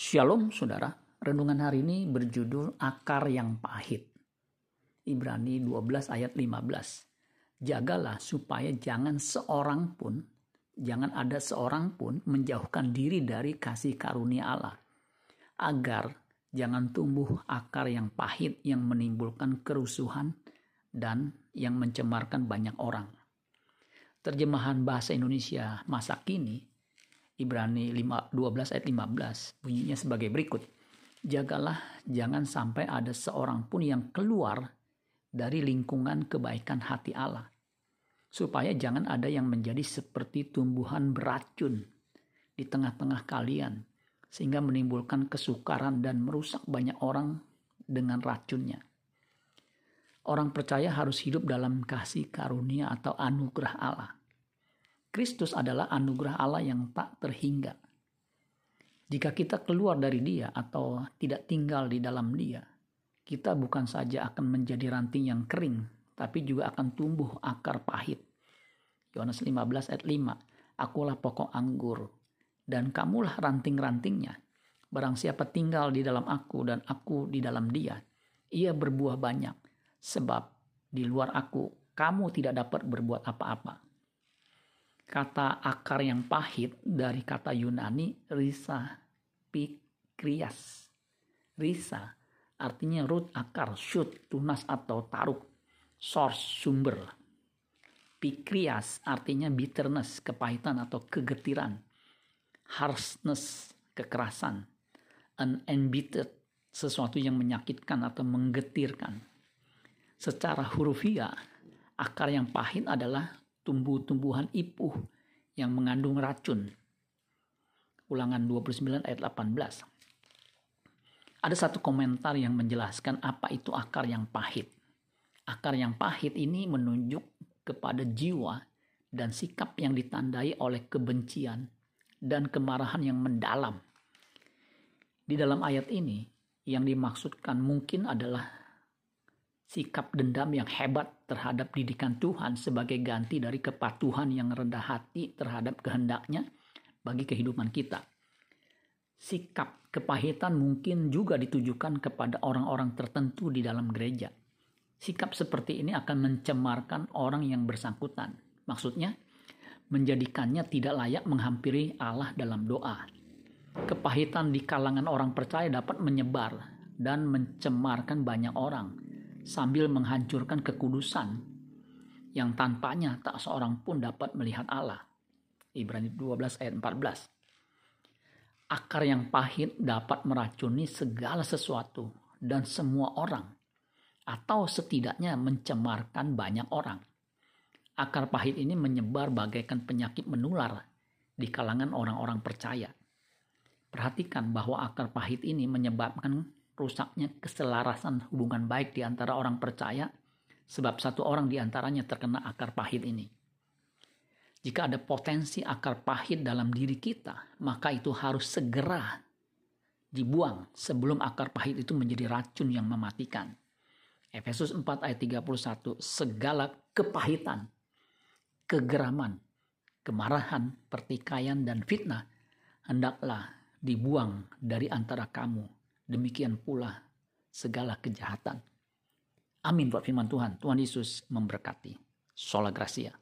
Shalom saudara, renungan hari ini berjudul Akar yang Pahit. Ibrani 12 ayat 15. Jagalah supaya jangan seorang pun, jangan ada seorang pun menjauhkan diri dari kasih karunia Allah. Agar jangan tumbuh akar yang pahit yang menimbulkan kerusuhan dan yang mencemarkan banyak orang. Terjemahan bahasa Indonesia masa kini Ibrani 5, 12 ayat 15 bunyinya sebagai berikut. Jagalah jangan sampai ada seorang pun yang keluar dari lingkungan kebaikan hati Allah. Supaya jangan ada yang menjadi seperti tumbuhan beracun di tengah-tengah kalian. Sehingga menimbulkan kesukaran dan merusak banyak orang dengan racunnya. Orang percaya harus hidup dalam kasih karunia atau anugerah Allah Kristus adalah anugerah Allah yang tak terhingga. Jika kita keluar dari Dia atau tidak tinggal di dalam Dia, kita bukan saja akan menjadi ranting yang kering, tapi juga akan tumbuh akar pahit. Yohanes 15 ayat 5, Akulah pokok anggur, dan kamulah ranting-rantingnya. Barang siapa tinggal di dalam aku dan aku di dalam dia, ia berbuah banyak, sebab di luar aku kamu tidak dapat berbuat apa-apa kata akar yang pahit dari kata Yunani risa pikrias. Risa artinya root akar, shoot, tunas atau taruk, source, sumber. Pikrias artinya bitterness, kepahitan atau kegetiran. Harshness, kekerasan. An embittered, sesuatu yang menyakitkan atau menggetirkan. Secara hurufiah, akar yang pahit adalah tumbuh-tumbuhan ipuh yang mengandung racun. Ulangan 29 ayat 18. Ada satu komentar yang menjelaskan apa itu akar yang pahit. Akar yang pahit ini menunjuk kepada jiwa dan sikap yang ditandai oleh kebencian dan kemarahan yang mendalam. Di dalam ayat ini, yang dimaksudkan mungkin adalah sikap dendam yang hebat terhadap didikan Tuhan sebagai ganti dari kepatuhan yang rendah hati terhadap kehendaknya bagi kehidupan kita. Sikap kepahitan mungkin juga ditujukan kepada orang-orang tertentu di dalam gereja. Sikap seperti ini akan mencemarkan orang yang bersangkutan. Maksudnya, menjadikannya tidak layak menghampiri Allah dalam doa. Kepahitan di kalangan orang percaya dapat menyebar dan mencemarkan banyak orang sambil menghancurkan kekudusan yang tanpanya tak seorang pun dapat melihat Allah. Ibrani 12 ayat 14. Akar yang pahit dapat meracuni segala sesuatu dan semua orang atau setidaknya mencemarkan banyak orang. Akar pahit ini menyebar bagaikan penyakit menular di kalangan orang-orang percaya. Perhatikan bahwa akar pahit ini menyebabkan rusaknya keselarasan hubungan baik di antara orang percaya sebab satu orang di antaranya terkena akar pahit ini. Jika ada potensi akar pahit dalam diri kita, maka itu harus segera dibuang sebelum akar pahit itu menjadi racun yang mematikan. Efesus 4 ayat 31, segala kepahitan, kegeraman, kemarahan, pertikaian, dan fitnah hendaklah dibuang dari antara kamu demikian pula segala kejahatan. Amin buat firman Tuhan. Tuhan Yesus memberkati. Sola Gracia.